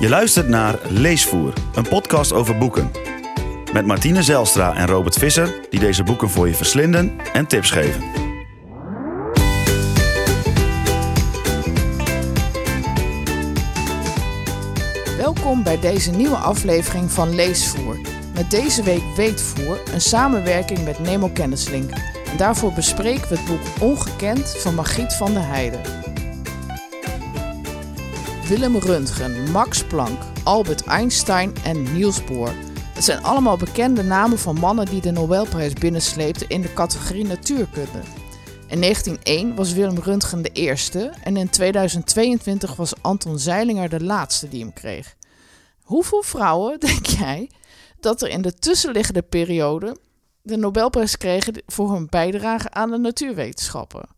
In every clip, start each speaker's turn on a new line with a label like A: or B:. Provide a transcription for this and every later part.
A: Je luistert naar Leesvoer, een podcast over boeken. Met Martine Zelstra en Robert Visser, die deze boeken voor je verslinden en tips geven.
B: Welkom bij deze nieuwe aflevering van Leesvoer. Met deze week Weetvoer, een samenwerking met Nemo Kennislink. En daarvoor bespreken we het boek Ongekend van Margriet van der Heijden. Willem Röntgen, Max Planck, Albert Einstein en Niels Bohr. Het zijn allemaal bekende namen van mannen die de Nobelprijs binnensleepten in de categorie natuurkunde. In 1901 was Willem Röntgen de eerste en in 2022 was Anton Zeilinger de laatste die hem kreeg. Hoeveel vrouwen, denk jij, dat er in de tussenliggende periode de Nobelprijs kregen voor hun bijdrage aan de natuurwetenschappen?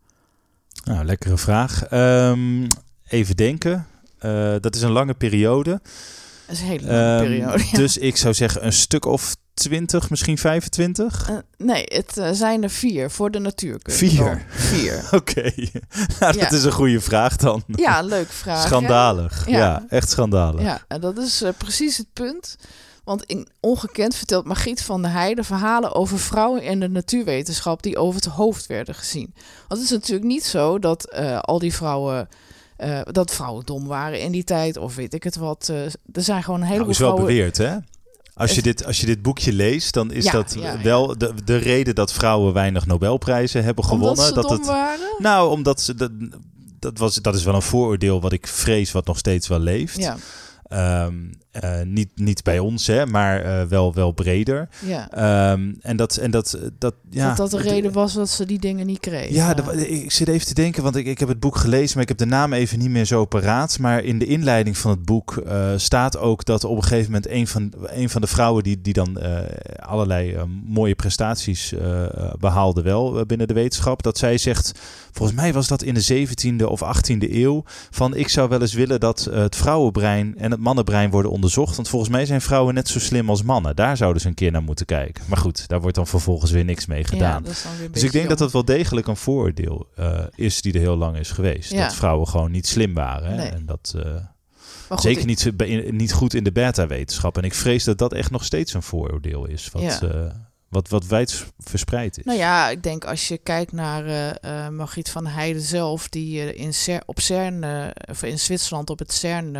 C: Nou, lekkere vraag. Ehm, even denken. Uh, dat is een lange periode.
B: Dat is een hele lange um, periode. Ja.
C: Dus ik zou zeggen een stuk of 20, misschien 25?
B: Uh, nee, het uh, zijn er vier voor de natuurkunde.
C: Vier?
B: Vier.
C: Oké, okay. nou, ja. dat is een goede vraag dan.
B: Ja, een leuke vraag.
C: Schandalig. Ja, ja echt schandalig.
B: Ja, en dat is uh, precies het punt. Want in Ongekend vertelt Margriet van der Heijden verhalen over vrouwen in de natuurwetenschap die over het hoofd werden gezien. Want het is natuurlijk niet zo dat al die vrouwen uh, dat vrouwen dom waren in die tijd, of weet ik het wat. Uh, er zijn gewoon een heleboel
C: nou, is wel
B: vrouwen...
C: beweerd, hè? Als je, dit, als je dit boekje leest, dan is ja, dat ja, wel de, de reden dat vrouwen weinig Nobelprijzen hebben gewonnen.
B: Ze
C: dat
B: dom
C: het,
B: waren?
C: Nou, omdat ze. Dat, dat, was, dat is wel een vooroordeel wat ik vrees, wat nog steeds wel leeft.
B: Ja.
C: Um, uh, niet, niet bij ons, hè, maar uh, wel, wel breder.
B: Ja.
C: Um, en dat, en dat, dat, ja,
B: dat dat de reden was dat ze die dingen niet kregen.
C: Ja, de, ik zit even te denken, want ik, ik heb het boek gelezen, maar ik heb de naam even niet meer zo paraat. Maar in de inleiding van het boek uh, staat ook dat op een gegeven moment een van, een van de vrouwen die, die dan allerlei mooie prestaties behaalde wel binnen de wetenschap, dat zij zegt, volgens mij was dat in de 17e of 18e eeuw, van ik zou wel eens willen dat het vrouwenbrein en het mannenbrein worden onderzocht. Want volgens mij zijn vrouwen net zo slim als mannen. Daar zouden ze een keer naar moeten kijken. Maar goed, daar wordt dan vervolgens weer niks mee gedaan.
B: Ja,
C: dus ik denk dat dat wel degelijk een vooroordeel uh, is die er heel lang is geweest.
B: Ja.
C: Dat vrouwen gewoon niet slim waren.
B: Nee.
C: En dat... Uh,
B: goed,
C: Zeker niet, in- niet goed in de beta-wetenschap. En ik vrees dat dat echt nog steeds een vooroordeel is. Wat,
B: Ja.
C: Wat, wat wijd verspreid is.
B: Nou ja, ik denk als je kijkt naar eh, Margriet van Heijden zelf, die eh, in Cer op CERN, of in Zwitserland op het CERN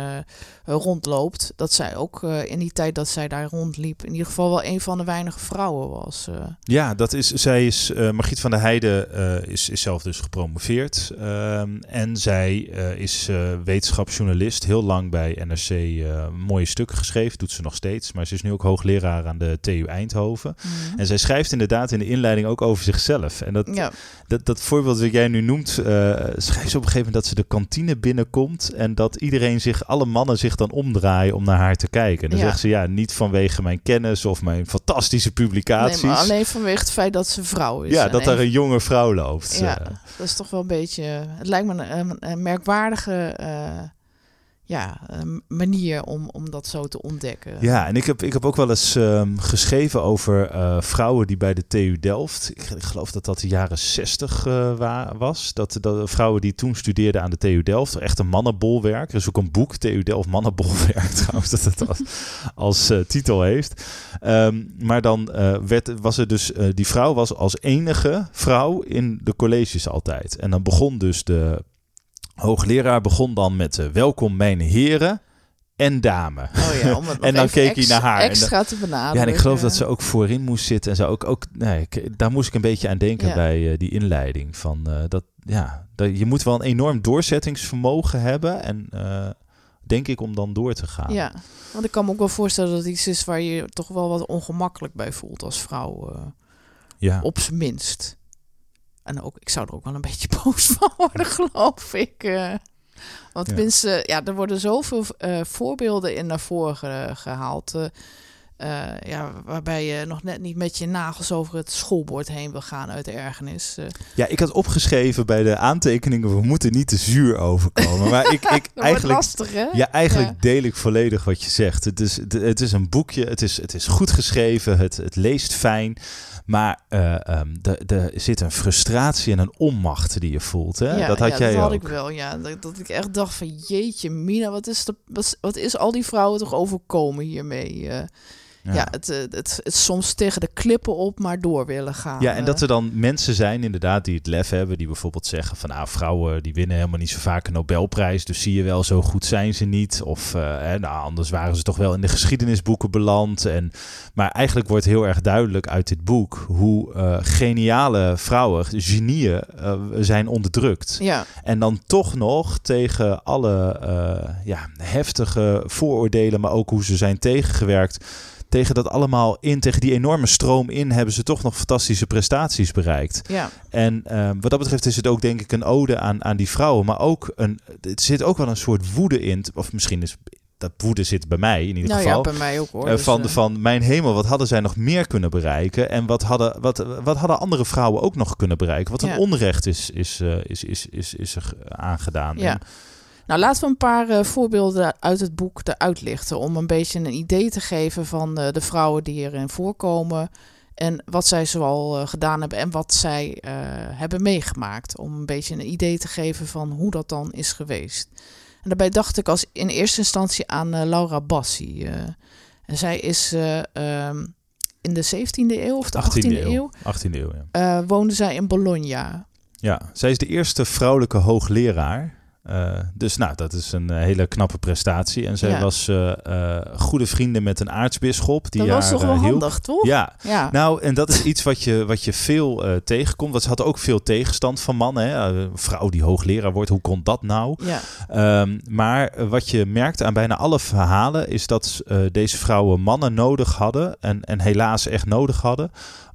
B: rondloopt, dat zij ook in die tijd dat zij daar rondliep, in ieder geval wel een van de weinige vrouwen was.
C: Ja, dat is, zij is, Margriet van der Heijden is, is zelf dus gepromoveerd. Ehm, en zij is wetenschapsjournalist, heel lang bij NRC mooie stukken geschreven, doet ze nog steeds. Maar ze is nu ook hoogleraar aan de TU Eindhoven.
B: Mhm.
C: En zij schrijft inderdaad in de inleiding ook over zichzelf. En dat,
B: Ja,
C: dat, dat voorbeeld dat jij nu noemt, eh, schrijft ze op een gegeven moment dat ze de kantine binnenkomt en dat iedereen zich, alle mannen zich dan omdraaien om naar haar te kijken. En dan
B: Ja.
C: zegt ze ja, niet vanwege mijn kennis of mijn fantastische publicaties.
B: nee, maar alleen vanwege het feit dat ze vrouw is.
C: Ja, dat daar een jonge vrouw loopt.
B: Ja,
C: Eh,
B: dat is toch wel een beetje. Het lijkt me een, een, een merkwaardige eh, ja, manier om, om dat zo te ontdekken.
C: ja, en ik heb, ik heb ook wel eens ehm, geschreven over eh, vrouwen die bij de TU Delft, ik, geloof dat dat de jaren 60 eh, wa- was, dat, dat vrouwen die toen studeerden aan de TU Delft, echt een mannenbolwerk. Er is ook een boek, TU Delft Mannenbolwerk trouwens, dat het als, als eh, titel heeft. Ehm, maar dan werd, was er dus, die vrouw was als enige vrouw in de colleges altijd. En dan begon dus de hoogleraar begon dan met eh, welkom mijn heren en dame.
B: Oh ja, om het
C: En dan keek hij naar haar en
B: Extra te benaderen.
C: Ja, en ik geloof dat ze ook voorin moest zitten en zo. Ook, ook, nee, ik- daar moest ik een beetje aan denken
B: Ja.
C: bij eh, die inleiding. Van, eh, dat, ja, dat, je moet wel een enorm doorzettingsvermogen hebben. En denk ik om dan door te gaan.
B: Ja, want ik kan me ook wel voorstellen dat het iets is waar je je toch wel wat ongemakkelijk bij voelt als vrouw.
C: ja.
B: op zijn minst. En ook, ik zou er ook wel een beetje boos van worden, geloof ik. eh. want
C: Ja.
B: tenminste, ja, er worden zoveel eh, voorbeelden in naar voren ge- gehaald. eh, ja, waarbij je nog net niet met je nagels over het schoolbord heen wil gaan uit ergernis. Uh.
C: Ja, ik had opgeschreven bij de aantekeningen, we moeten niet te zuur overkomen. Maar ik, ik eigenlijk,
B: lastig, hè?
C: Ja, eigenlijk deel ik volledig wat je zegt. Het is, het is een boekje, het is, het is goed geschreven, het, het leest fijn. Maar uh, um, er zit een frustratie en een onmacht die je voelt. Hè?
B: Ja,
C: dat had
B: ja,
C: jij
B: dat
C: ook.
B: had ik wel, ja. Dat, dat ik echt dacht van jeetje, Mina, wat is, de, wat, wat is al die vrouwen toch overkomen hiermee? Uh, ja, ja het, het, het, het, soms tegen de klippen op, maar door willen gaan.
C: Ja, en dat er dan mensen zijn inderdaad die het lef hebben, die bijvoorbeeld zeggen van nou, vrouwen die winnen helemaal niet zo vaak een Nobelprijs, dus zie je wel, zo goed zijn ze niet. Of hè, nou, anders waren ze toch wel in de geschiedenisboeken beland. En, maar eigenlijk wordt heel erg duidelijk uit dit boek hoe uh, geniale vrouwen, genieën, uh, zijn onderdrukt.
B: Ja.
C: En dan toch nog tegen alle ja, heftige vooroordelen, maar ook hoe ze zijn tegengewerkt tegen dat allemaal in, tegen die enorme stroom in, hebben ze toch nog fantastische prestaties bereikt.
B: Ja.
C: En uh, wat dat betreft is het ook denk ik een ode aan, aan die vrouwen, maar ook een, het zit ook wel een soort woede in, of misschien is dat woede zit bij mij in ieder
B: nou
C: geval.
B: Ja, bij mij ook hoor.
C: Uh,
B: dus,
C: van,
B: uh...
C: van mijn hemel, wat hadden zij nog meer kunnen bereiken? En wat hadden, wat, wat hadden andere vrouwen ook nog kunnen bereiken? Wat een
B: Ja.
C: onrecht is, is, uh, is, is, is, is er aangedaan.
B: Ja.
C: En-
B: Nou, laten we een paar eh, voorbeelden uit het boek eruit lichten. Om een beetje een idee te geven van eh, de vrouwen die erin voorkomen. En wat zij zoal eh, gedaan hebben en wat zij hebben meegemaakt. Om een beetje een idee te geven van hoe dat dan is geweest. En daarbij dacht ik als in eerste instantie aan Laura Bassi. en zij is eh, ehm, in de 17e eeuw of de 18e,
C: 18e
B: eeuw.
C: 18e eeuw, ja.
B: woonde zij in Bologna.
C: Ja, zij is de eerste vrouwelijke hoogleraar. Uh, dus nou, dat is een uh, hele knappe prestatie. En zij
B: Ja.
C: was uh, goede vrienden met een aartsbisschop. Die
B: dat was
C: haar,
B: toch wel handig, toch?
C: Ja,
B: ja.
C: nou, en dat is iets wat je, wat je veel tegenkomt. Want ze had ook veel tegenstand van mannen. Hè? Een vrouw die hoogleraar wordt, hoe kon dat nou?
B: Ja.
C: Um, maar wat je merkt aan bijna alle verhalen... is dat deze vrouwen mannen nodig hadden... en, en helaas echt nodig hadden...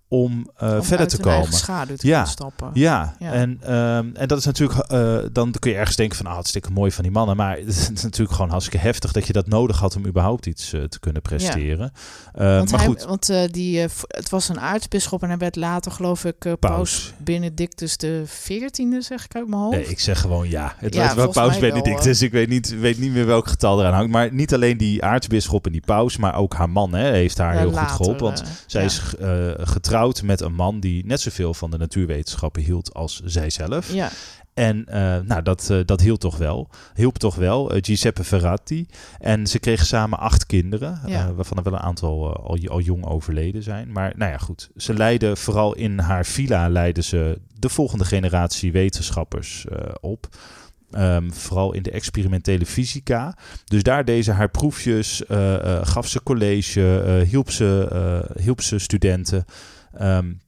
C: om, uh,
B: Om
C: verder te komen.
B: schaduw te
C: Ja.
B: stappen.
C: Ja,
B: Ja.
C: En, um, en dat is natuurlijk, uh, dan kun je ergens denken van, ah, hartstikke mooi van die mannen, maar het is natuurlijk gewoon hartstikke heftig dat je dat nodig had om überhaupt iets uh, te kunnen presteren. Ja. maar
B: hij,
C: goed,
B: want die, het was een aartsbisschop en hij werd later, geloof ik, paus.
C: Paus.
B: Benedictus de 14e, zeg ik uit mijn hoofd.
C: nee, ik zeg gewoon ja. Het was wel paus
B: mij wel,
C: Benedictus, ik weet niet, weet niet meer welk getal eraan hangt, maar niet alleen die aartsbisschop en die paus, maar ook haar man hè, heeft haar heel
B: later,
C: goed geholpen, want
B: eh,
C: zij is uh, getrouwd met een man die net zoveel van de natuurwetenschappen hield als zijzelf.
B: Ja,
C: En uh, nou, dat, uh, dat hielp toch wel. Hielp toch wel. Uh, Giuseppe Ferrati. En ze kregen samen acht kinderen.
B: Ja.
C: waarvan er wel een aantal al, al jong overleden zijn. Maar nou ja, goed. Ze leidden vooral in haar villa leidden ze de volgende generatie wetenschappers op. Um, vooral in de experimentele fysica. Dus daar deed ze haar proefjes, gaf ze college, hielp, ze, hielp ze studenten. Um,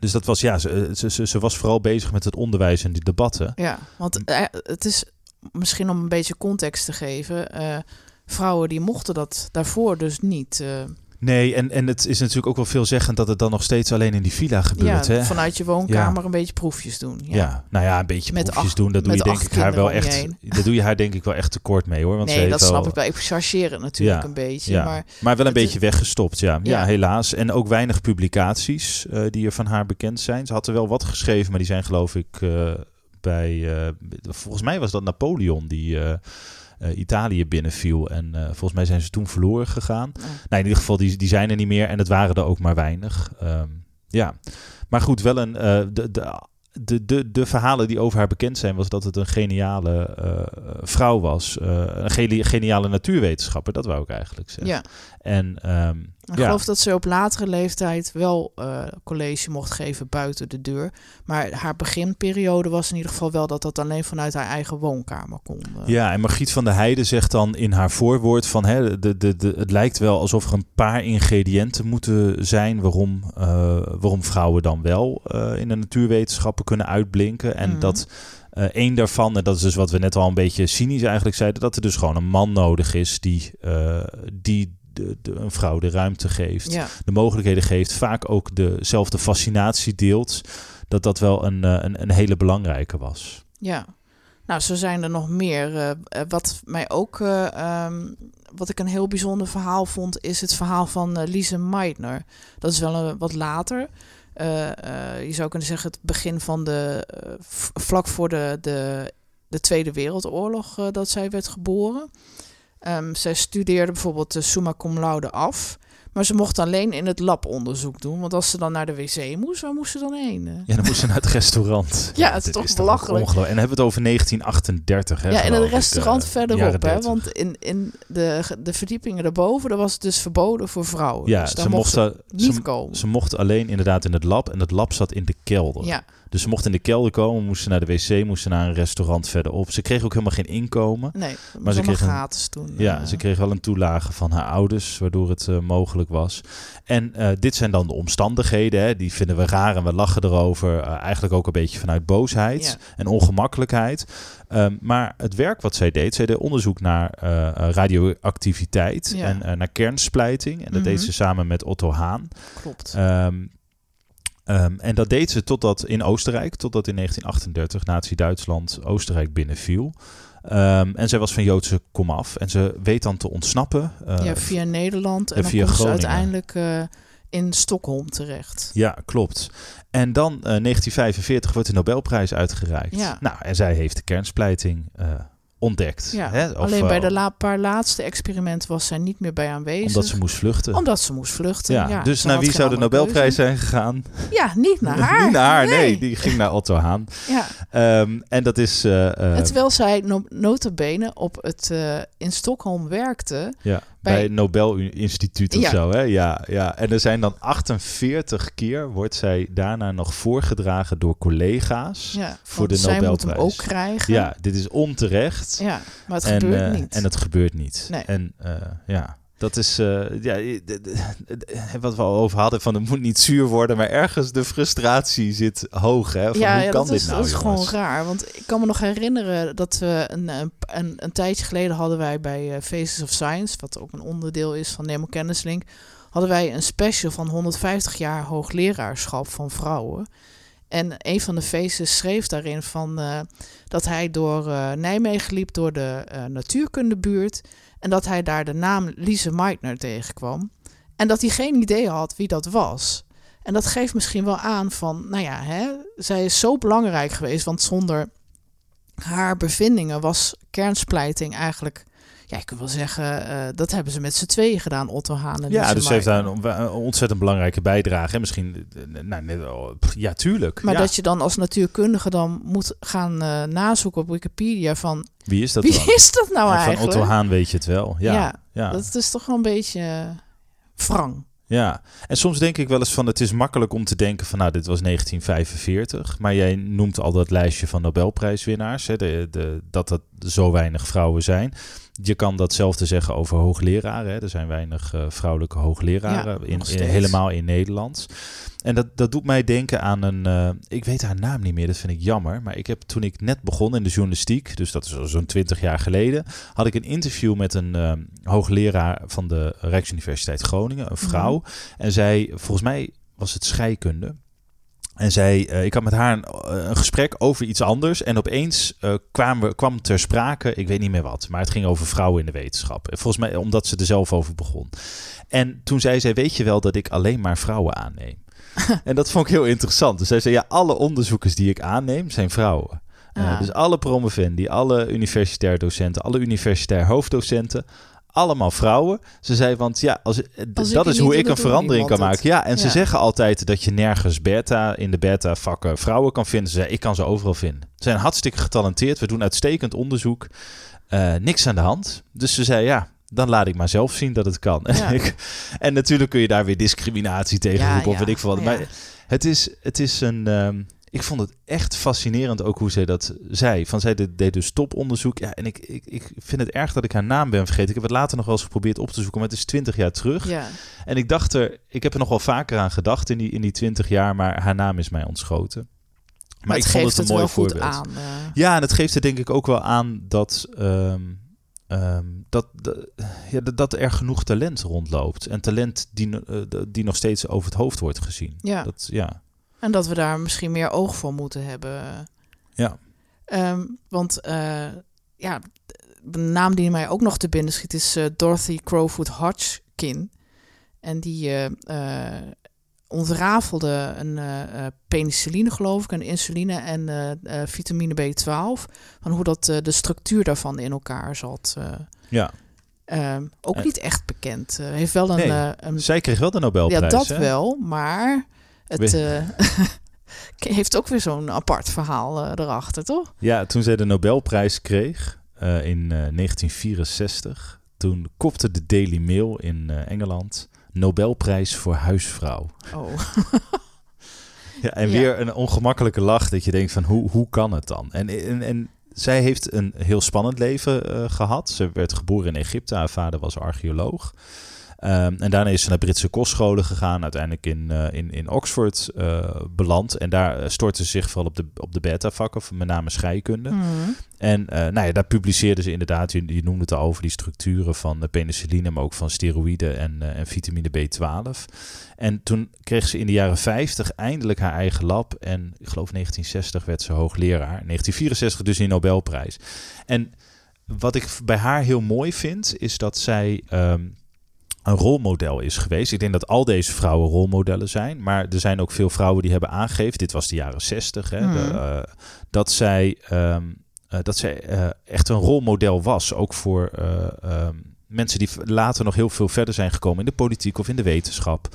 C: dus dat was ja, ze, ze, ze, was vooral bezig met het onderwijs en die debatten.
B: ja, want uh, het is misschien om een beetje context te geven. Uh, vrouwen die mochten dat daarvoor dus niet. Uh,
C: Nee, en, en het is natuurlijk ook wel veelzeggend dat het dan nog steeds alleen in die villa gebeurt.
B: ja,
C: hè?
B: vanuit je woonkamer ja. een beetje proefjes doen. Ja,
C: ja nou ja, een beetje
B: met
C: proefjes
B: acht,
C: doen. Dat doe je denk ik haar wel echt. Dat doe je haar denk ik wel echt tekort mee hoor. Want
B: nee, dat
C: wel,
B: snap ik wel. Ik chargeer het natuurlijk een beetje.
C: Ja.
B: Maar,
C: maar wel een beetje is, weggestopt, ja. ja.
B: Ja,
C: helaas. En ook weinig publicaties uh, die er van haar bekend zijn. Ze had er wel wat geschreven, maar die zijn geloof ik uh, bij. Uh, volgens mij was dat Napoleon die. Uh, Italië binnenviel. En uh, volgens mij zijn ze toen verloren gegaan.
B: Ja.
C: Nou, in ieder geval, die, die zijn er niet meer. En het waren er ook maar weinig. Um, ja, maar goed, wel een. Uh, de, de, de, de, de verhalen die over haar bekend zijn, was dat het een geniale uh, vrouw was. Uh, een geniale natuurwetenschapper, dat wou ik eigenlijk zeggen.
B: Ja.
C: En um,
B: ik
C: ja.
B: geloof dat ze op latere leeftijd wel uh, college mocht geven buiten de deur. Maar haar beginperiode was in ieder geval wel dat dat alleen vanuit haar eigen woonkamer kon. Uh.
C: Ja, en Margriet van der Heijden zegt dan in haar voorwoord van... Hè, de, de, de, het lijkt wel alsof er een paar ingrediënten moeten zijn... waarom, uh, waarom vrouwen dan wel in de natuurwetenschappen kunnen uitblinken. En mm. dat... Uh, een daarvan, en dat is dus wat we net al een beetje cynisch eigenlijk zeiden, dat er dus gewoon een man nodig is die, uh, die de, de, een vrouw de ruimte geeft,
B: ja.
C: de mogelijkheden geeft, vaak ook dezelfde fascinatie deelt, dat dat wel een, uh, een, een hele belangrijke was.
B: Ja. Nou, zo zijn er nog meer. Uh, wat mij ook, uh, um, wat ik een heel bijzonder verhaal vond, is het verhaal van uh, Lise Meitner. Dat is wel een, wat later. je zou kunnen zeggen het begin van de, vlak voor de, de, de Tweede Wereldoorlog dat zij werd geboren. Um, zij studeerde bijvoorbeeld de summa cum laude af. Maar ze mocht alleen in het lab onderzoek doen. Want als ze dan naar de wc moest, waar moest ze dan heen?
C: Ja, dan moest ze naar het restaurant.
B: ja, het is toch belachelijk.
C: En dan hebben we het over 1938. Hè,
B: ja, in het restaurant uh, verderop. Hè, want in, in de, de verdiepingen daarboven, daar was het dus verboden voor vrouwen.
C: Ja,
B: dus
C: ze mochten
B: niet
C: ze,
B: komen.
C: Ze mochten alleen inderdaad in het lab. En het lab zat in de kelder.
B: Ja.
C: Dus ze mochten in de kelder komen, moesten naar de wc, moesten naar een restaurant verderop. Ze kreeg ook helemaal geen inkomen.
B: Nee, maar ze kreeg gratis toen.
C: Ja, ze kreeg wel een toelage van haar ouders, waardoor het uh, mogelijk was. En uh, dit zijn dan de omstandigheden, hè, die vinden we raar en we lachen erover. Eigenlijk ook een beetje vanuit boosheid ja. en ongemakkelijkheid. Um, maar het werk wat zij deed, zij deed onderzoek naar radioactiviteit ja. en naar kernsplijting. En dat mm -hmm. deed ze samen met Otto Haan.
B: Klopt.
C: Um, Um, en dat deed ze totdat in Oostenrijk, totdat in 1938 Nazi-Duitsland Oostenrijk binnenviel. Um, en zij was van Joodse komaf en ze weet dan te ontsnappen.
B: Uh, ja, via Nederland en, en dan via komt ze uiteindelijk uh, in Stockholm terecht.
C: Ja, klopt. En dan uh, 1945 wordt de Nobelprijs uitgereikt.
B: Ja.
C: Nou, en zij heeft de kernsplijting ontdekt.
B: Ja,
C: hè? Of,
B: alleen bij de la paar laatste experimenten was zij niet meer bij aanwezig.
C: Omdat ze moest vluchten.
B: Omdat ze moest vluchten, ja. ja
C: dus naar wie zou de Nobelprijs zijn gegaan?
B: Ja, niet naar haar.
C: niet naar haar, nee. nee. Die ging naar Otto Haan.
B: Ja.
C: Um, en dat is... Uh, uh,
B: terwijl zij no notabene op het, uh, in Stockholm werkte...
C: Ja. Bij, bij het Nobel Instituut of
B: ja.
C: zo, hè? Ja, ja. En er zijn dan 48 keer wordt zij daarna nog voorgedragen door collega's
B: ja,
C: voor de
B: zij
C: Nobelprijs.
B: Moet hem ook krijgen.
C: Ja, dit is onterecht.
B: Ja, maar het
C: en,
B: gebeurt
C: uh,
B: niet.
C: En het gebeurt niet.
B: Nee.
C: En uh, ja, dat is uh, ja, wat we al over hadden van het moet niet zuur worden, maar ergens de frustratie zit hoog. Hè? Van,
B: ja,
C: hoe
B: ja,
C: kan dit
B: is,
C: nou?
B: dat is
C: jongens?
B: gewoon raar. Want ik kan me nog herinneren dat we een, een, een, een tijdje geleden hadden wij bij uh, Faces of Science, wat ook een onderdeel is van Nemo Kennislink, hadden wij een special van 150 jaar hoogleraarschap van vrouwen. En een van de faces schreef daarin van, uh, dat hij door uh, Nijmegen liep, door de natuurkundebuurt. En dat hij daar de naam Lise Meitner tegenkwam. En dat hij geen idee had wie dat was. En dat geeft misschien wel aan van, nou ja, hè, zij is zo belangrijk geweest. Want zonder haar bevindingen was kernsplijting eigenlijk ja, ik kan wel zeggen, uh, dat hebben ze met z'n tweeën gedaan, Otto Haan en
C: Ja, dus ze heeft daar een, ontzettend belangrijke bijdrage. En misschien, nou, net, ja, tuurlijk.
B: Maar
C: ja.
B: dat je dan als natuurkundige dan moet gaan uh, nazoeken op Wikipedia van...
C: Wie is dat
B: Wie
C: dan?
B: is dat nou
C: en
B: eigenlijk?
C: Van Otto Haan weet je het wel. Ja, ja, ja.
B: dat is toch wel een beetje wrang.
C: Ja, en soms denk ik wel eens van het is makkelijk om te denken van nou dit was 1945, maar jij noemt al dat lijstje van Nobelprijswinnaars, hè, de, de, dat dat zo weinig vrouwen zijn. Je kan datzelfde zeggen over hoogleraren. Hè. Er zijn weinig uh, vrouwelijke hoogleraren,
B: ja,
C: in, in, helemaal in Nederland. En dat, dat doet mij denken aan een, uh, ik weet haar naam niet meer, dat vind ik jammer. Maar ik heb toen ik net begon in de journalistiek, dus dat is zo'n 20 jaar geleden, had ik een interview met een uh, hoogleraar van de Rijksuniversiteit Groningen, een vrouw. Mm -hmm. En zij, volgens mij was het scheikunde. En zij, uh, ik had met haar een, een, gesprek over iets anders. En opeens uh, kwam, we, kwam ter sprake, ik weet niet meer wat. Maar het ging over vrouwen in de wetenschap. Volgens mij omdat ze er zelf over begon. En toen zei zij, weet je wel dat ik alleen maar vrouwen aanneem? en dat vond ik heel interessant. Dus zij zei, ja, alle onderzoekers die ik aanneem zijn vrouwen. Uh, ah. Dus alle promovendi, alle universitair docenten, alle universitair hoofddocenten, allemaal vrouwen. Ze zei, want ja, als,
B: als
C: dat is hoe ik een verandering kan maken. Ja, en ja. ze zeggen altijd dat je nergens beta in de beta vakken vrouwen kan vinden. Ze zei, ik kan ze overal vinden. Ze zijn hartstikke getalenteerd. We doen uitstekend onderzoek. Uh, niks aan de hand. Dus ze zei, ja, dan laat ik maar zelf zien dat het kan.
B: Ja.
C: En, natuurlijk kun je daar weer discriminatie tegen
B: Ja,
C: roepen of weet ik veel wat. Maar het is, het is een... Um, ik vond het echt fascinerend ook hoe zij dat zei. Van zij deed, dus toponderzoek. Ja, en ik, ik, ik vind het erg dat ik haar naam ben vergeten. Ik heb het later nog wel eens geprobeerd op te zoeken, maar het is twintig jaar terug.
B: Ja.
C: En ik dacht er, ik heb er nog wel vaker aan gedacht in die, in die twintig jaar, maar haar naam is mij ontschoten. Maar,
B: Maar
C: ik vond het een
B: het
C: mooi voorbeeld.
B: aan. eh.
C: Ja, en het geeft er denk ik ook wel aan dat, ehm, ehm, dat, dat, ja, dat, dat er genoeg talent rondloopt. En talent die, eh, die nog steeds over het hoofd wordt gezien.
B: Ja.
C: Dat, ja.
B: En dat we daar misschien meer oog voor moeten hebben.
C: Ja.
B: Ehm, want uh, ja, de naam die mij ook nog te binnen schiet is uh, Dorothy Crowfoot Hodgkin. En die uh, ontrafelde een penicilline, geloof ik, een insuline en vitamine B12. Van hoe dat de structuur daarvan in elkaar zat.
C: ja.
B: Ehm, ook niet echt bekend. heeft wel een,
C: nee,
B: een,
C: Zij kreeg wel de Nobelprijs.
B: Ja, dat
C: hè?
B: wel, maar het heeft ook weer zo'n apart verhaal erachter, toch?
C: Ja, toen zij de Nobelprijs kreeg, uh, in uh, 1964. Toen kopte de Daily Mail in Engeland Nobelprijs voor huisvrouw.
B: Oh.
C: ja, en ja. weer een ongemakkelijke lach dat je denkt van hoe, hoe kan het dan? En, en, en zij heeft een heel spannend leven gehad. Ze werd geboren in Egypte, haar vader was archeoloog. Um, en daarna is ze naar Britse kostscholen gegaan, uiteindelijk in, uh, in, in Oxford uh, beland. En daar stortte ze zich vooral op de, op de beta-vakken, met name scheikunde.
B: Mm.
C: En nou ja, daar publiceerde ze inderdaad, je, je noemde het al over die structuren van penicilline, maar ook van steroïden en, en vitamine B12. En toen kreeg ze in de jaren 50 eindelijk haar eigen lab. En ik geloof 1960 werd ze hoogleraar. 1964 dus in Nobelprijs. En wat ik bij haar heel mooi vind, is dat zij... Um, een rolmodel is geweest. Ik denk dat al deze vrouwen rolmodellen zijn. Maar er zijn ook veel vrouwen die hebben aangegeven, dit was de jaren 60, hè,
B: Mhm.
C: de, uh, dat zij, um, uh, dat zij uh, echt een rolmodel was. Ook voor um, mensen die later nog heel veel verder zijn gekomen in de politiek of in de wetenschap.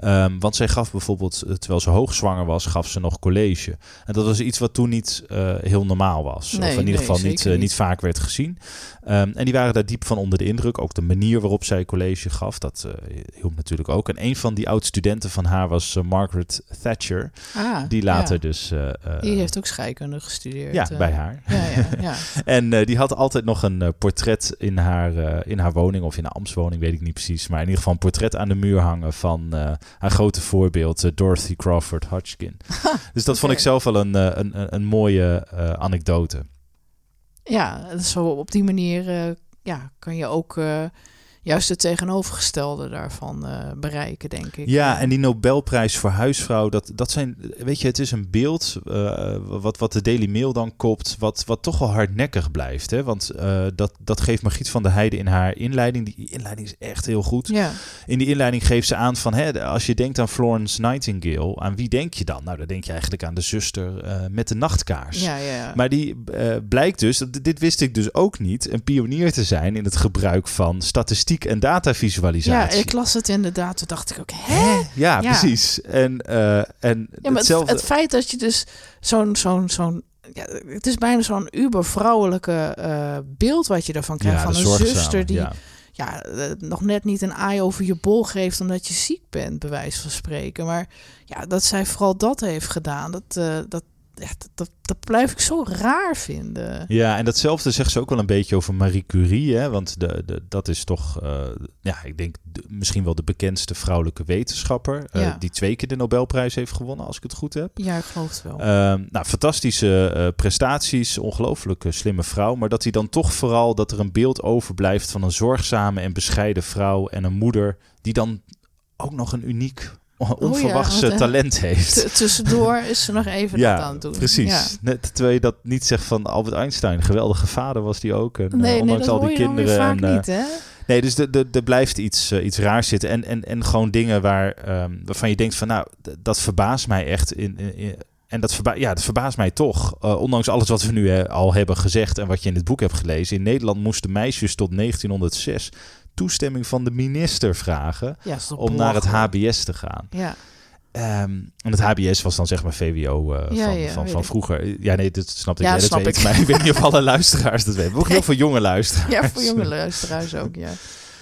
C: Um, want zij gaf bijvoorbeeld, terwijl ze hoogzwanger was, gaf ze nog college. En dat was iets wat toen niet uh, heel normaal was.
B: Nee,
C: of in ieder
B: nee,
C: geval niet, uh,
B: niet.
C: niet vaak werd gezien. Um, en die waren daar diep van onder de indruk. Ook de manier waarop zij college gaf, dat uh, hielp natuurlijk ook. En een van die oud-studenten van haar was Margaret Thatcher.
B: Ah,
C: die later
B: ja.
C: dus...
B: die heeft ook scheikunde gestudeerd.
C: Ja, bij haar.
B: Ja, ja, ja.
C: en die had altijd nog een portret in haar, in haar woning of in haar ambtswoning, weet ik niet precies. Maar in ieder geval een portret aan de muur hangen van haar grote voorbeeld, uh, Dorothy Crawford Hodgkin. dus dat vond ik zelf wel een, een, een, een mooie uh, anekdote.
B: Ja, zo op die manier ja, kan je ook juist het tegenovergestelde daarvan bereiken, denk ik.
C: Ja, en die Nobelprijs voor huisvrouw, dat, dat zijn, weet je, het is een beeld wat, wat de Daily Mail dan kopt, wat, wat toch wel hardnekkig blijft. Hè? Want dat, dat geeft Margriet van der Heijden in haar inleiding. Die inleiding is echt heel goed.
B: Ja.
C: In die inleiding geeft ze aan van, hè, als je denkt aan Florence Nightingale, aan wie denk je dan? Nou, dan denk je eigenlijk aan de zuster met de nachtkaars.
B: Ja, ja.
C: Maar die blijkt dus, dit wist ik dus ook niet, een pionier te zijn in het gebruik van statistiek en datavisualisatie.
B: Ja, ik las het inderdaad. Toen dacht ik ook, hè?
C: Ja, ja, precies. En, uh, en
B: ja, maar
C: hetzelfde...
B: het, het feit dat je dus zo'n zo'n zo'n ja, het is bijna zo'n uber-vrouwelijke uh, beeld wat je ervan krijgt.
C: Ja,
B: van een zuster die
C: ja.
B: uh, nog net niet een aai over je bol geeft omdat je ziek bent, bij wijze van spreken. Maar ja, dat zij vooral dat heeft gedaan, dat, uh, dat, ja, dat, dat blijf ik zo raar vinden.
C: Ja, en datzelfde zegt ze ook wel een beetje over Marie Curie. Hè? Want de, de, dat is toch, uh, ja, ik denk de, misschien wel de bekendste vrouwelijke wetenschapper. Uh,
B: Ja.
C: Die twee keer de Nobelprijs heeft gewonnen, als ik het goed heb.
B: Ja, ik geloof het wel.
C: Uh, nou, fantastische uh, prestaties, ongelooflijk uh, slimme vrouw. Maar dat hij dan toch vooral dat er een beeld overblijft van een zorgzame en bescheiden vrouw en een moeder die dan ook nog een uniek onverwachts
B: want, eh,
C: talent heeft.
B: Tussendoor is ze nog even
C: ja,
B: dat aan het doen.
C: precies.
B: Ja.
C: Net terwijl je dat niet zegt van Albert Einstein. Geweldige vader was die ook. En,
B: Nee,
C: uh,
B: nee,
C: ondanks al die kinderen. en, uh,
B: niet, hè?
C: Nee, dus er blijft iets, uh, iets raars zitten. En, en, en gewoon dingen waar, um, waarvan je denkt van nou, dat verbaast mij echt. In, in, in en dat, verba ja, dat verbaast mij toch. Uh, ondanks alles wat we nu he al hebben gezegd en wat je in het boek hebt gelezen. In Nederland moesten meisjes tot 1906 toestemming van de minister vragen
B: ja,
C: om naar het HBS te gaan.
B: Ja.
C: Um, en het HBS was dan zeg maar VWO uh,
B: ja,
C: van,
B: ja,
C: van, van vroeger. Ja, nee, dat snap ik.
B: Ja,
C: dat
B: snap
C: weet,
B: ik.
C: maar ik weet niet of alle luisteraars dat weten. Ook heel veel jonge luisteraars.
B: Ja, voor jonge luisteraars ook, ja.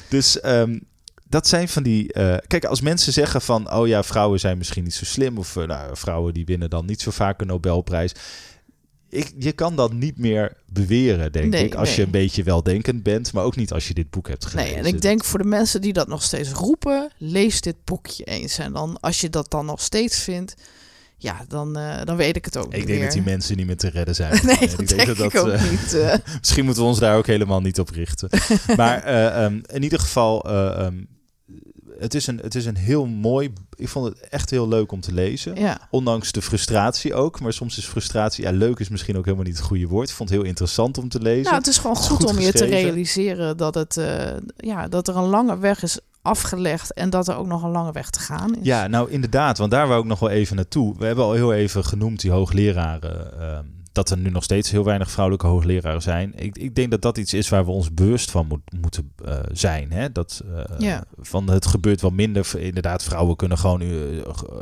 C: Dus um, dat zijn van die... Uh, kijk, als mensen zeggen van... oh ja, vrouwen zijn misschien niet zo slim... of uh, nou, vrouwen die winnen dan niet zo vaak een Nobelprijs... Ik, je kan dat niet meer beweren, denk
B: nee,
C: ik. Als
B: nee.
C: je een beetje weldenkend bent, maar ook niet als je dit boek hebt gelezen.
B: Nee, en ik denk voor de mensen die dat nog steeds roepen, lees dit boekje eens. En dan, als je dat dan nog steeds vindt, ja, dan, uh, dan weet ik het ook
C: ik denk
B: meer.
C: dat die mensen niet meer te redden zijn.
B: nee, dat
C: ik
B: denk, denk
C: dat
B: ik ook
C: uh,
B: niet. Uh.
C: misschien moeten we ons daar ook helemaal niet op richten. maar um, in ieder geval... Um, het, is een, het is een heel mooi... Ik vond het echt heel leuk om te lezen.
B: Ja.
C: Ondanks de frustratie ook. Maar soms is frustratie... Ja, leuk is misschien ook helemaal niet het goede woord. Ik vond het heel interessant om te lezen.
B: Nou, het is gewoon goed,
C: goed
B: om je te realiseren dat, het, eh, ja, dat er een lange weg is afgelegd en dat er ook nog een lange weg te gaan is.
C: Ja, nou inderdaad, want daar wou ik nog wel even naartoe. We hebben al heel even genoemd die hoogleraren. ehm, dat er nu nog steeds heel weinig vrouwelijke hoogleraren zijn. Ik, ik denk dat dat iets is waar we ons bewust van moet, moeten eh, zijn. Hè? Dat, eh,
B: Ja.
C: van het gebeurt wel minder. Inderdaad, vrouwen kunnen gewoon eh,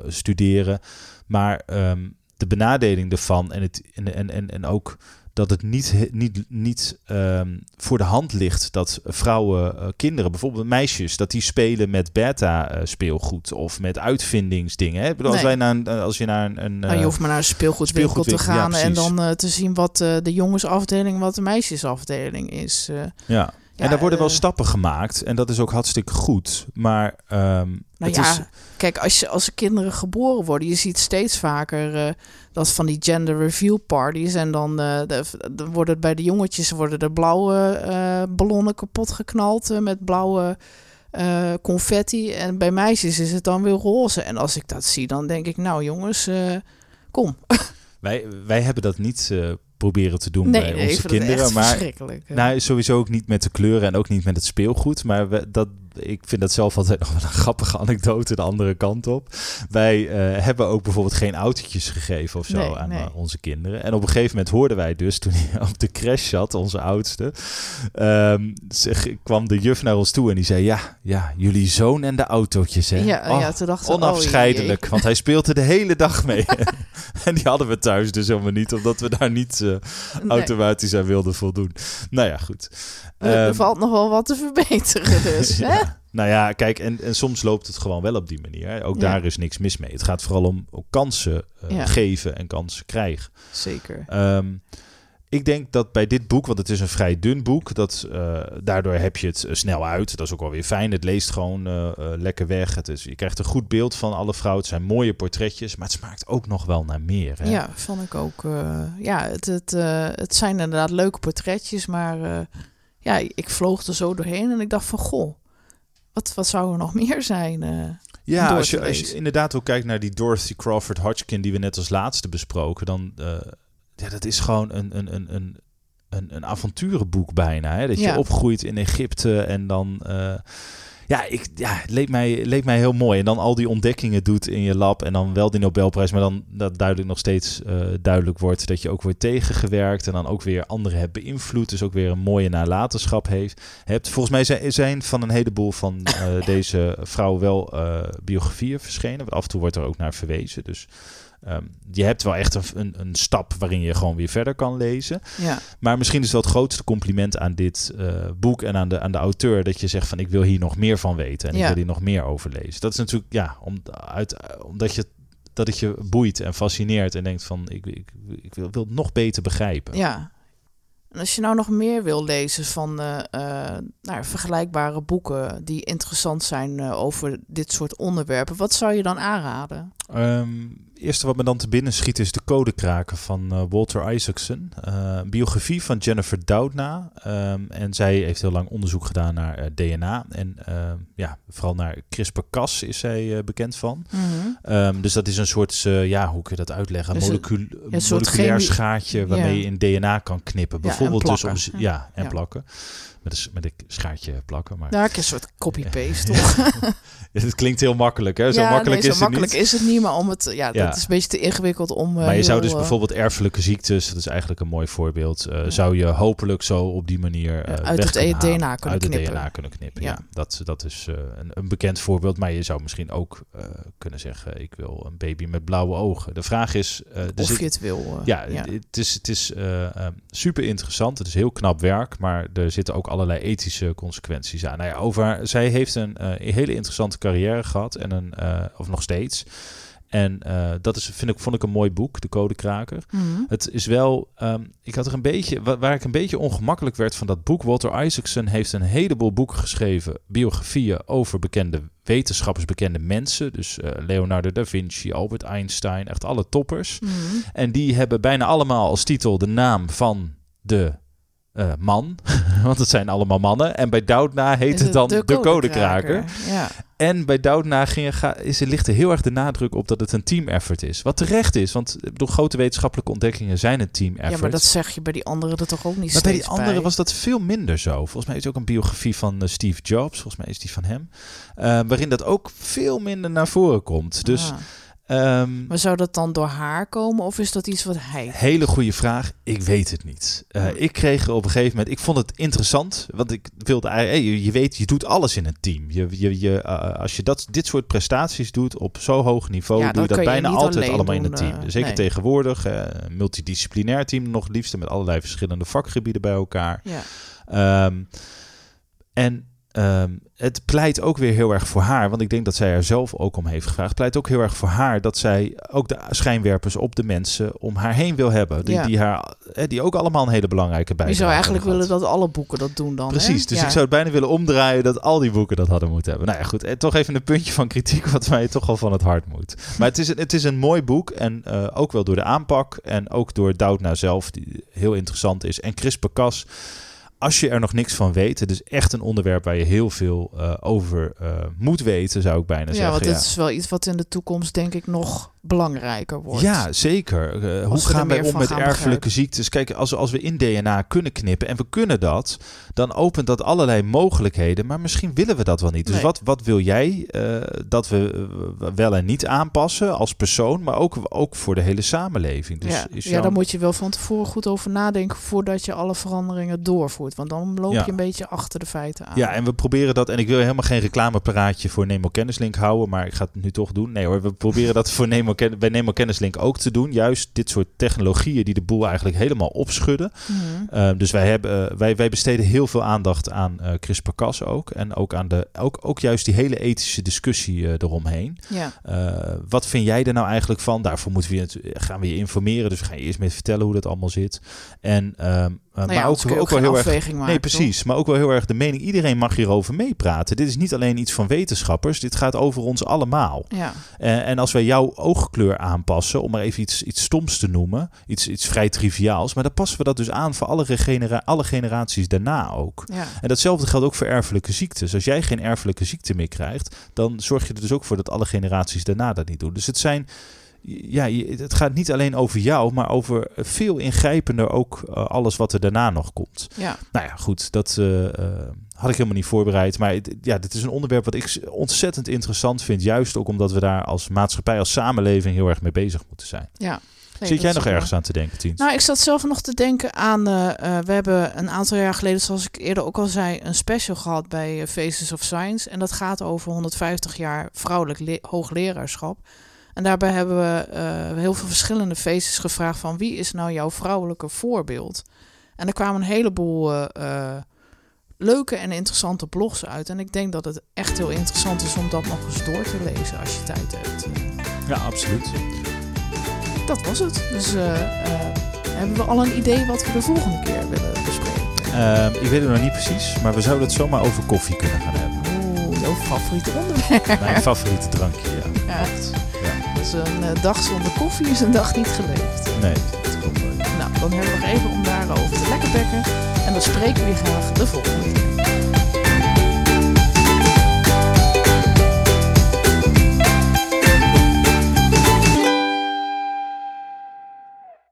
C: studeren. Maar ehm, de benadeling ervan en, het, en, en, en, en ook dat het niet, niet, niet ehm, voor de hand ligt dat vrouwen, eh, kinderen, bijvoorbeeld meisjes, dat die spelen met beta-speelgoed of met uitvindingsdingen. Hè? Ik bedoel, als, wij naar een, eh, als je naar een. een
B: Nou, je
C: eh,
B: hoeft maar naar een speelgoedwinkel te
C: speelgoedwinkel, ja,
B: gaan en dan te zien wat de jongensafdeling, wat de meisjesafdeling is.
C: ja.
B: Ja,
C: en daar worden wel
B: eh,
C: stappen gemaakt en dat is ook hartstikke goed. Maar ehm,
B: Nou
C: het
B: ja,
C: is,
B: kijk, als, je, als er kinderen geboren worden, je ziet steeds vaker eh, dat van die gender reveal parties. En dan eh, de, de worden bij de jongetjes worden er blauwe ballonnen kapot geknald met blauwe confetti. En bij meisjes is het dan weer roze. En als ik dat zie, dan denk ik, nou jongens, kom.
C: wij, wij hebben dat niet proberen te doen
B: nee,
C: bij
B: nee,
C: onze kinderen. Maar
B: verschrikkelijk.
C: Nou, sowieso ook niet met de kleuren en ook niet met het speelgoed. Maar we, dat, ik vind dat zelf altijd nog wel een grappige anekdote de andere kant op. Wij eh, hebben ook bijvoorbeeld geen autootjes gegeven of zo
B: Nee,
C: aan
B: nee.
C: eh, onze kinderen. En op een gegeven moment hoorden wij dus, toen hij op de crash zat, onze oudste, ehm, ze- kwam de juf naar ons toe en die zei, ja, ja jullie zoon en de autootjes, hè?
B: ja,
C: Oh,
B: ja, toen dachten we, oh,
C: Onafscheidelijk, want hij speelde er de hele dag mee. en die hadden we thuis dus helemaal niet, omdat we daar niet eh.
B: Nee,
C: automatisch aan wilden voldoen. Nou ja, goed.
B: er, er
C: Ehm,
B: valt nog wel wat te verbeteren dus. hè?
C: Nou ja, kijk, en, en soms loopt het gewoon wel op die manier. Ook
B: Ja.
C: daar is niks mis mee. Het gaat vooral om kansen eh,
B: Ja.
C: geven en kansen krijgen.
B: Zeker.
C: Ehm, ik denk dat bij dit boek, want het is een vrij dun boek, dat, eh, daardoor heb je het eh, snel uit. Dat is ook wel weer fijn. Het leest gewoon lekker weg. Het is, je krijgt een goed beeld van alle vrouwen. Het zijn mooie portretjes, maar het smaakt ook nog wel naar meer. Hè?
B: Ja, vond ik ook. ja, het, het, het zijn inderdaad leuke portretjes, maar ja, ik vloog er zo doorheen en ik dacht van, goh, wat, wat zou er nog meer zijn? eh?
C: Ja, als je, als inderdaad ook kijkt naar die Dorothy Crawford Hodgkin die we net als laatste besproken, dan uh, ja, dat is gewoon een, een, een, een, een, een avonturenboek bijna. Hè? Dat je
B: Ja.
C: opgroeit in Egypte en dan. Uh, ja, ik, ja, het leek mij, leek mij heel mooi. En dan al die ontdekkingen doet in je lab. En dan wel die Nobelprijs. Maar dan dat duidelijk nog steeds uh, duidelijk wordt dat je ook wordt tegengewerkt. En dan ook weer anderen hebt beïnvloed. Dus ook weer een mooie nalatenschap heeft. Hebt. Volgens mij zijn, zijn van een heleboel van uh, deze vrouwen wel uh, biografieën verschenen. Want af en toe wordt er ook naar verwezen. Dus um, je hebt wel echt een, een, een, stap waarin je gewoon weer verder kan lezen.
B: Ja.
C: Maar misschien is wel het grootste compliment aan dit uh, boek en aan de, aan de auteur dat je zegt van ik wil hier nog meer van weten en
B: Ja.
C: ik wil hier nog meer over lezen. Dat is natuurlijk ja, om, uit, omdat je dat het je boeit en fascineert en denkt van ik, ik, ik wil, wil het nog beter begrijpen.
B: Ja. En als je nou nog meer wil lezen van uh, uh, nou, vergelijkbare boeken die interessant zijn over dit soort onderwerpen, wat zou je dan aanraden?
C: Um, eerste wat me dan te binnen schiet is de codekraken van uh, Walter Isaacson. Uh, een biografie van Jennifer Doudna. Um, en zij heeft heel lang onderzoek gedaan naar uh, DNA. En ja, vooral naar CRISPR-Cas is zij bekend van.
B: Mm -hmm.
C: um, dus dat is een soort, ja, hoe kun je dat uitleggen?
B: Dus
C: Molecul
B: een, een
C: moleculair schaartje waarmee
B: ja.
C: je in DNA kan knippen. Bijvoorbeeld
B: ja,
C: dus om, ja, en
B: ja.
C: plakken. Met een, met een schaartje plakken. Maar...
B: Ja, een soort copy-paste toch?
C: Het klinkt heel makkelijk, hè? Zo
B: ja,
C: makkelijk
B: nee,
C: is het
B: makkelijk
C: niet.
B: is het niet, maar om het, ja,
C: Ja.
B: dat is een beetje te ingewikkeld om. uh,
C: Maar je zou dus
B: uh,
C: bijvoorbeeld erfelijke ziektes, dat is eigenlijk een mooi voorbeeld, uh, zou je hopelijk zo op die manier uh,
B: uit het DNA kunnen
C: uit
B: knippen.
C: het DNA kunnen knippen. Ja, dat, dat is uh, een, een bekend voorbeeld. Maar je zou misschien ook kunnen zeggen: ik wil een baby met blauwe ogen. De vraag is,
B: of zit, je het wil.
C: ja, het is, het is super interessant. Het is heel knap werk, maar er zitten ook allerlei ethische consequenties aan. Nou ja, over, zij heeft een uh, hele interessante carrière gehad en een, uh, of nog steeds. En uh, dat is, vind ik, vond ik een mooi boek, De Codekraker.
B: Mm -hmm.
C: Het is wel, um, ik had er een beetje, waar, waar, ik een beetje ongemakkelijk werd van dat boek. Walter Isaacson heeft een heleboel boeken geschreven, biografieën over bekende wetenschappers, bekende mensen. Dus uh, Leonardo da Vinci, Albert Einstein, echt alle toppers.
B: Mm -hmm.
C: En die hebben bijna allemaal als titel de naam van de eh, man, want het zijn allemaal mannen. En bij Doudna heet het dan de,
B: codekraker.
C: codekraker.
B: Ja.
C: En bij Doudna ging, ga, is, er ligt er heel erg de nadruk op dat het een team effort is. Wat terecht is, want bedoel, grote wetenschappelijke ontdekkingen zijn een team effort.
B: ja, maar dat zeg je bij die anderen er toch ook niet
C: Maar bij die anderen was dat veel minder zo. Volgens mij is ook een biografie van eh, Steve Jobs, volgens mij is die van hem, eh, waarin dat ook veel minder naar voren komt. Dus
B: Ah.
C: Ehm,
B: Maar zou dat dan door haar komen of is dat iets wat hij...
C: Hele goede vraag. Ik weet het niet. Eh,
B: Hmm.
C: ik kreeg op een gegeven moment. Ik vond het interessant. Want ik wilde hey, je, je weet, je doet alles in een team. Je, je, je, eh, als je dat, dit soort prestaties doet op zo hoog niveau.
B: Ja,
C: doe je
B: dat je
C: bijna altijd allemaal in een team.
B: eh,
C: Zeker
B: nee.
C: tegenwoordig. eh, multidisciplinair team nog het liefste. Met allerlei verschillende vakgebieden bij elkaar.
B: Ja.
C: Ehm, en ehm, het pleit ook weer heel erg voor haar, want ik denk dat zij er zelf ook om heeft gevraagd. Pleit ook heel erg voor haar dat zij ook de schijnwerpers op de mensen om haar heen wil hebben. Die,
B: Ja.
C: die, haar, hè, die ook allemaal een hele belangrijke
B: Je
C: bijdrage
B: zou eigenlijk willen dat alle boeken dat doen dan, hè?
C: Precies, dus
B: Ja.
C: ik zou het bijna willen omdraaien dat al die boeken dat hadden moeten hebben. Nou ja, goed, en toch even een puntje van kritiek wat mij toch al van het hart moet. Maar het is, een- het is een mooi boek en eh, ook wel door de aanpak en ook door Doudna zelf, die heel interessant is. En Chris Cas, als je er nog niks van weet, het is echt een onderwerp waar je heel veel eh, over eh, moet weten, zou ik bijna
B: Ja,
C: zeggen.
B: want
C: ja.
B: dit is wel iets wat in de toekomst denk ik nog belangrijker wordt.
C: Ja, zeker. Eh, hoe gaan wij om met
B: gaan
C: erfelijke
B: begrijpen.
C: ziektes? Kijk, als, als we in DNA kunnen knippen en we kunnen dat, dan opent dat allerlei mogelijkheden. Maar misschien willen we dat wel niet. Dus
B: Nee.
C: wat, wat wil jij eh, dat we eh, wel en niet aanpassen als persoon, maar ook, ook voor de hele samenleving? Dus
B: ja.
C: is
B: ja, daar moet je wel van tevoren goed over nadenken voordat je alle veranderingen doorvoert. Want dan loop
C: Ja.
B: je een beetje achter de feiten aan.
C: Ja, en we proberen dat. En ik wil helemaal geen reclamepraatje voor Nemo Kennislink houden, maar ik ga het nu toch doen. Nee hoor, we proberen dat voor Nemo, Ken- bij Nemo Kennislink ook te doen. Juist dit soort technologieën die de boel eigenlijk helemaal opschudden.
B: Mhm.
C: Uh, dus wij, hebben, uh, wij, wij besteden heel veel aandacht aan uh, CRISPR-Cas ook. En ook aan de, ook, ook juist die hele ethische discussie uh, eromheen.
B: Ja.
C: Uh, wat vind jij er nou eigenlijk van? Daarvoor moeten we je, gaan we je informeren. Dus we gaan je eerst met vertellen hoe dat allemaal zit. En um,
B: nou
C: maar ook,
B: ook,
C: ook wel heel erg.
B: Maken,
C: nee, precies.
B: Toch?
C: Maar ook wel heel erg de mening. Iedereen mag hierover meepraten. Dit is niet alleen iets van wetenschappers. Dit gaat over ons allemaal.
B: Ja.
C: Uh, en als wij jouw oogkleur aanpassen, om maar even iets, iets stoms te noemen, iets, iets vrij triviaals, maar dan passen we dat dus aan voor alle, genera alle generaties daarna ook.
B: Ja.
C: En datzelfde geldt ook voor erfelijke ziektes. Als jij geen erfelijke ziekte meer krijgt, dan zorg je er dus ook voor dat alle generaties daarna dat niet doen. Dus het zijn ja, het gaat niet alleen over jou, maar over veel ingrijpender ook uh, alles wat er daarna nog komt.
B: Ja.
C: Nou ja, goed, dat uh, uh, had ik helemaal niet voorbereid. Maar ja, dit is een onderwerp wat ik ontzettend interessant vind. Juist ook omdat we daar als maatschappij, als samenleving heel erg mee bezig moeten zijn.
B: Ja.
C: Nee, Zit jij nog ergens wel. aan te denken, Tien?
B: Nou, ik zat zelf nog te denken aan... Uh, we hebben een aantal jaar geleden, zoals ik eerder ook al zei... een special gehad bij uh, Faces of Science. En dat gaat over 150 jaar vrouwelijk hoogleraarschap. En daarbij hebben we heel veel verschillende faces gevraagd... van wie is nou jouw vrouwelijke voorbeeld? En er kwamen een heleboel leuke en interessante blogs uit. En ik denk dat het echt heel interessant is om dat nog eens door te lezen als je tijd hebt.
C: Ja, absoluut.
B: Dat was het. Dus uh, hebben we al een idee wat we de volgende keer willen bespreken?
C: Uh, ik weet het nog niet precies, maar we zouden het zomaar over koffie kunnen gaan hebben.
B: Oeh, jouw favoriete onderwerp.
C: Mijn favoriete drankje, ja.
B: ja. ja. Dus een uh, dag zonder koffie is een dag niet geleefd.
C: Nee, dat komt wel.
B: Nou, dan hebben we nog even om daarover te lekker bekken. En dan spreken we je graag de volgende keer.